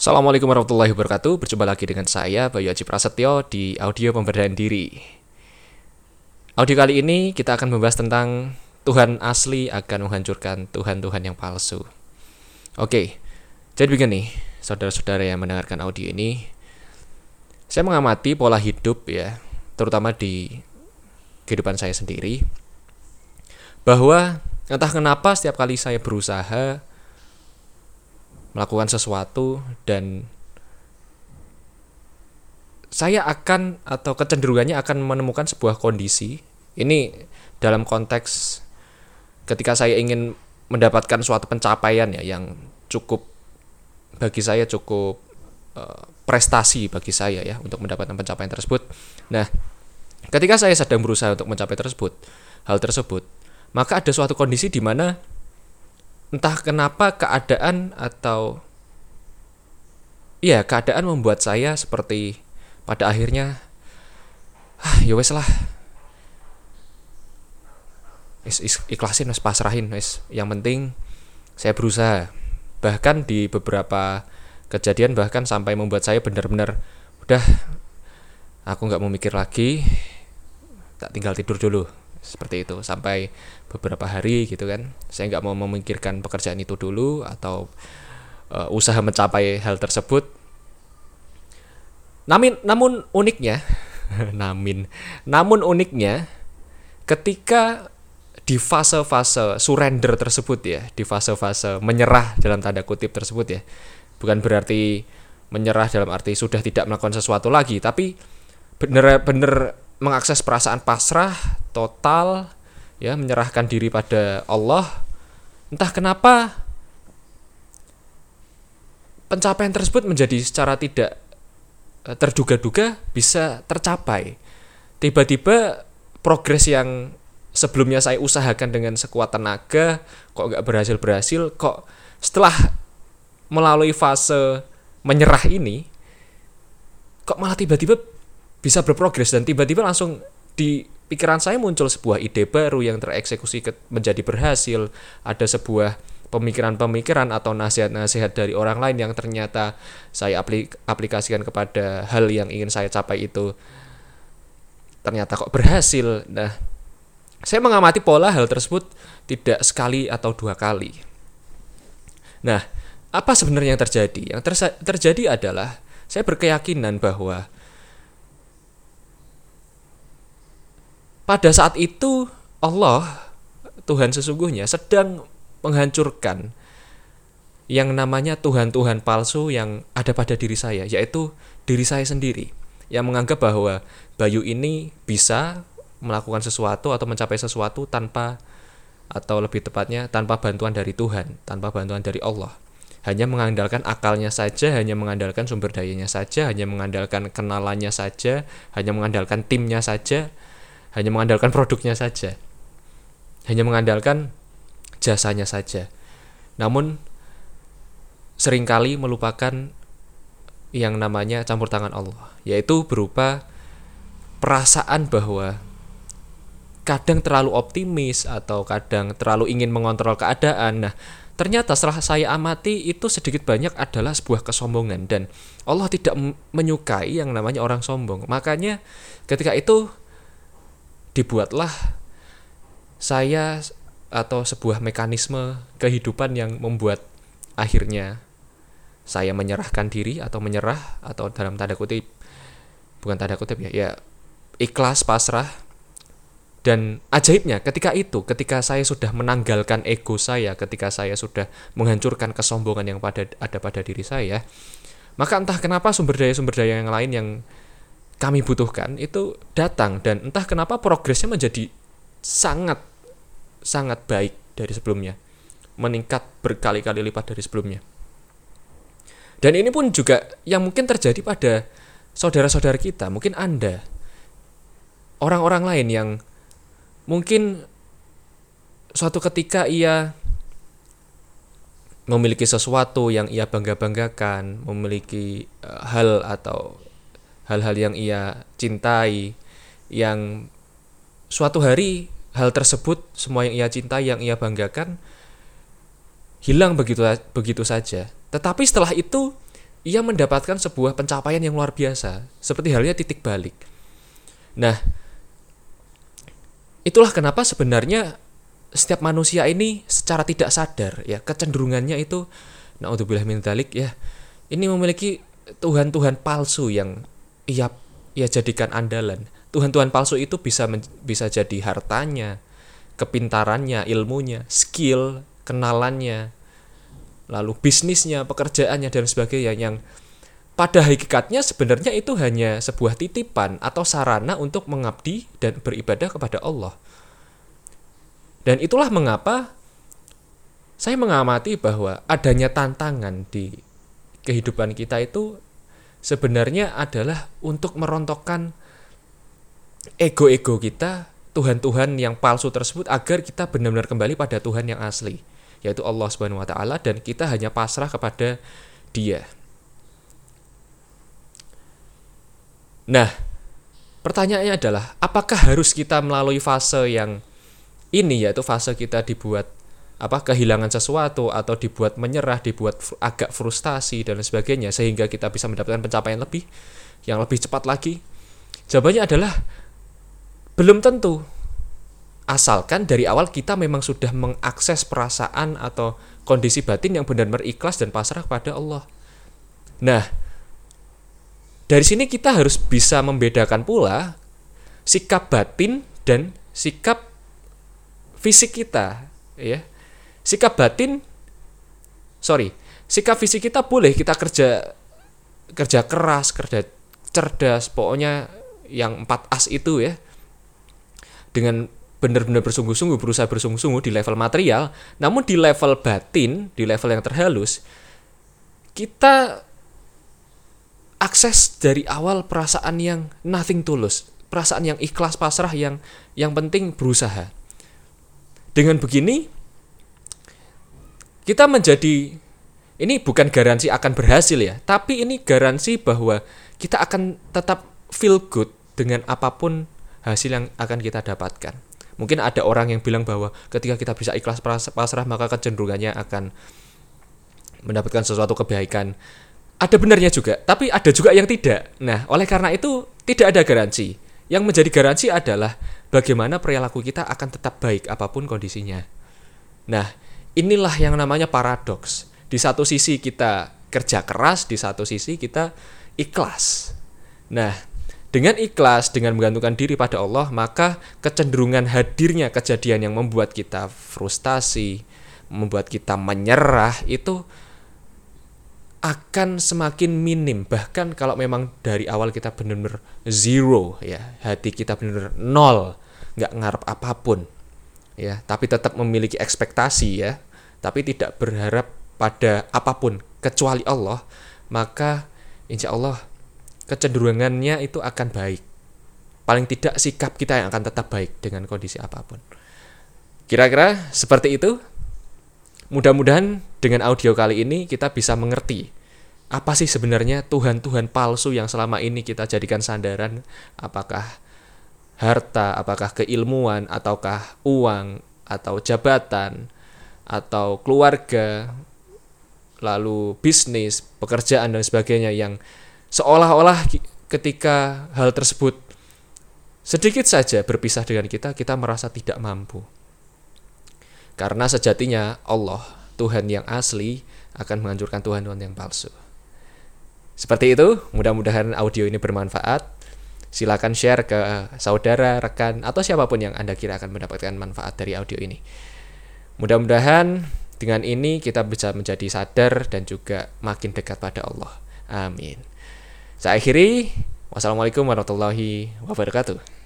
Assalamualaikum warahmatullahi wabarakatuh. Berjumpa lagi dengan saya Bayu Haji Prasetyo di audio pemberdayaan diri. Audio kali ini kita akan membahas tentang Tuhan asli akan menghancurkan Tuhan-Tuhan yang palsu. Oke, jadi begini, saudara-saudara yang mendengarkan audio ini, saya mengamati pola hidup ya, terutama di kehidupan saya sendiri, bahwa entah kenapa setiap kali saya berusaha melakukan sesuatu dan saya akan atau kecenderungannya akan menemukan sebuah kondisi ini dalam konteks ketika saya ingin mendapatkan suatu pencapaian ya yang cukup bagi saya cukup uh, prestasi bagi saya ya untuk mendapatkan pencapaian tersebut. Nah, ketika saya sedang berusaha untuk mencapai tersebut, hal tersebut, maka ada suatu kondisi di mana entah kenapa keadaan atau ya keadaan membuat saya seperti pada akhirnya ah ya wes lah. Is, is, ikhlasin wes pasrahin wes. Yang penting saya berusaha. Bahkan di beberapa kejadian bahkan sampai membuat saya benar-benar udah aku nggak mau mikir lagi tak tinggal tidur dulu seperti itu. Sampai beberapa hari gitu kan. Saya nggak mau memikirkan pekerjaan itu dulu atau uh, usaha mencapai hal tersebut. Namun namun uniknya namin namun uniknya ketika di fase-fase surrender tersebut ya di fase-fase menyerah dalam tanda kutip tersebut ya. Bukan berarti menyerah dalam arti sudah tidak melakukan sesuatu lagi tapi bener-bener mengakses perasaan pasrah total ya menyerahkan diri pada Allah. Entah kenapa pencapaian tersebut menjadi secara tidak eh, terduga-duga bisa tercapai. Tiba-tiba progres yang sebelumnya saya usahakan dengan sekuat tenaga kok nggak berhasil berhasil kok setelah melalui fase menyerah ini kok malah tiba-tiba bisa berprogres dan tiba-tiba langsung di pikiran saya muncul sebuah ide baru yang tereksekusi ke, menjadi berhasil. Ada sebuah pemikiran-pemikiran atau nasihat-nasihat dari orang lain yang ternyata saya aplik aplikasikan kepada hal yang ingin saya capai itu. Ternyata kok berhasil. Nah saya mengamati pola hal tersebut tidak sekali atau dua kali. Nah apa sebenarnya yang terjadi? Yang terjadi adalah saya berkeyakinan bahwa pada saat itu Allah Tuhan sesungguhnya sedang menghancurkan yang namanya Tuhan-Tuhan palsu yang ada pada diri saya, yaitu diri saya sendiri, yang menganggap bahwa Bayu ini bisa melakukan sesuatu atau mencapai sesuatu tanpa atau lebih tepatnya tanpa bantuan dari Tuhan, tanpa bantuan dari Allah. Hanya mengandalkan akalnya saja, hanya mengandalkan sumber dayanya saja, hanya mengandalkan kenalannya saja, hanya mengandalkan timnya saja, hanya mengandalkan produknya saja, hanya mengandalkan jasanya saja. Namun sering kali melupakan yang namanya campur tangan Allah, yaitu berupa perasaan bahwa kadang terlalu optimis atau kadang terlalu ingin mengontrol keadaan. Nah, ternyata setelah saya amati itu sedikit banyak adalah sebuah kesombongan dan Allah tidak menyukai yang namanya orang sombong. Makanya ketika itu dibuatlah saya atau sebuah mekanisme kehidupan yang membuat akhirnya saya menyerahkan diri atau menyerah atau dalam tanda kutip bukan tanda kutip ya ya ikhlas pasrah dan ajaibnya ketika itu ketika saya sudah menanggalkan ego saya ketika saya sudah menghancurkan kesombongan yang pada ada pada diri saya maka entah kenapa sumber daya sumber daya yang lain yang kami butuhkan itu datang. Dan entah kenapa progresnya menjadi sangat sangat baik dari sebelumnya. Meningkat berkali-kali lipat dari sebelumnya. Dan ini pun juga yang mungkin terjadi pada saudara-saudara kita mungkin anda. Orang-orang lain yang mungkin suatu ketika ia memiliki sesuatu yang ia bangga-banggakan, memiliki uh, hal atau hal-hal yang ia cintai, yang suatu hari hal tersebut semua yang ia cintai, yang ia banggakan hilang begitu begitu saja. Tetapi setelah itu ia mendapatkan sebuah pencapaian yang luar biasa, seperti halnya titik balik. Nah, itulah kenapa sebenarnya setiap manusia ini secara tidak sadar ya kecenderungannya itu naudzubillah min dzalik ya ini memiliki tuhan-tuhan palsu yang ia ia jadikan andalan. Tuhan-tuhan palsu itu bisa bisa jadi hartanya, kepintarannya, ilmunya, skill, kenalannya, lalu bisnisnya, pekerjaannya dan sebagainya yang pada hakikatnya sebenarnya itu hanya sebuah titipan atau sarana untuk mengabdi dan beribadah kepada Allah. Dan itulah mengapa saya mengamati bahwa adanya tantangan di kehidupan kita itu sebenarnya adalah untuk merontokkan ego-ego kita, Tuhan-Tuhan yang palsu tersebut agar kita benar-benar kembali pada Tuhan yang asli, yaitu Allah Subhanahu wa taala dan kita hanya pasrah kepada Dia. Nah, pertanyaannya adalah apakah harus kita melalui fase yang ini yaitu fase kita dibuat apa kehilangan sesuatu atau dibuat menyerah, dibuat agak frustasi dan sebagainya sehingga kita bisa mendapatkan pencapaian lebih yang lebih cepat lagi? Jawabannya adalah belum tentu. Asalkan dari awal kita memang sudah mengakses perasaan atau kondisi batin yang benar-benar ikhlas dan pasrah kepada Allah. Nah, dari sini kita harus bisa membedakan pula sikap batin dan sikap fisik kita, ya sikap batin sorry sikap fisik kita boleh kita kerja kerja keras kerja cerdas pokoknya yang empat as itu ya. Dengan benar-benar bersungguh-sungguh berusaha bersungguh-sungguh di level material namun di level batin di level yang terhalus kita akses dari awal perasaan yang nothing tulus perasaan yang ikhlas pasrah yang yang penting berusaha. Dengan begini kita menjadi ini bukan garansi akan berhasil ya, tapi ini garansi bahwa kita akan tetap feel good dengan apa pun hasil yang akan kita dapatkan. Mungkin ada orang yang bilang bahwa ketika kita bisa ikhlas pasrah maka kecenderungannya akan mendapatkan sesuatu kebaikan. Ada benarnya juga, tapi ada juga yang tidak. Nah, oleh karena itu tidak ada garansi. Yang menjadi garansi adalah bagaimana perilaku kita akan tetap baik apa pun kondisinya. Nah, inilah yang namanya paradoks. Di satu sisi kita kerja keras, di satu sisi kita ikhlas. Nah, dengan ikhlas, dengan menggantungkan diri pada Allah, maka kecenderungan hadirnya kejadian yang membuat kita frustasi, membuat kita menyerah itu akan semakin minim bahkan kalau memang dari awal kita benar-benar zero ya hati kita benar-benar nol nggak ngarep apa pun ya tapi tetap memiliki ekspektasi ya. Tapi tidak berharap pada apa pun kecuali Allah maka insya Allah kecenderungannya itu akan baik. Paling tidak sikap kita yang akan tetap baik dengan kondisi apa pun. Kira-kira seperti itu? Mudah-mudahan dengan audio kali ini kita bisa mengerti apa sih sebenarnya Tuhan-Tuhan palsu yang selama ini kita jadikan sandaran. Apakah harta, apakah keilmuan, ataukah uang, atau jabatan, atau keluarga, lalu bisnis, pekerjaan, dan sebagainya yang seolah-olah ketika hal tersebut sedikit saja berpisah dengan kita, kita merasa tidak mampu. Karena sejatinya Allah, Tuhan yang asli, akan menghancurkan Tuhan-Tuhan yang palsu. Seperti itu, mudah-mudahan audio ini bermanfaat silakan share ke saudara, rekan, atau siapa pun yang Anda kira akan mendapatkan manfaat dari audio ini. Mudah-mudahan dengan ini kita bisa menjadi sadar dan juga makin dekat pada Allah. Amin. Saya akhiri. Wassalamualaikum warahmatullahi wabarakatuh.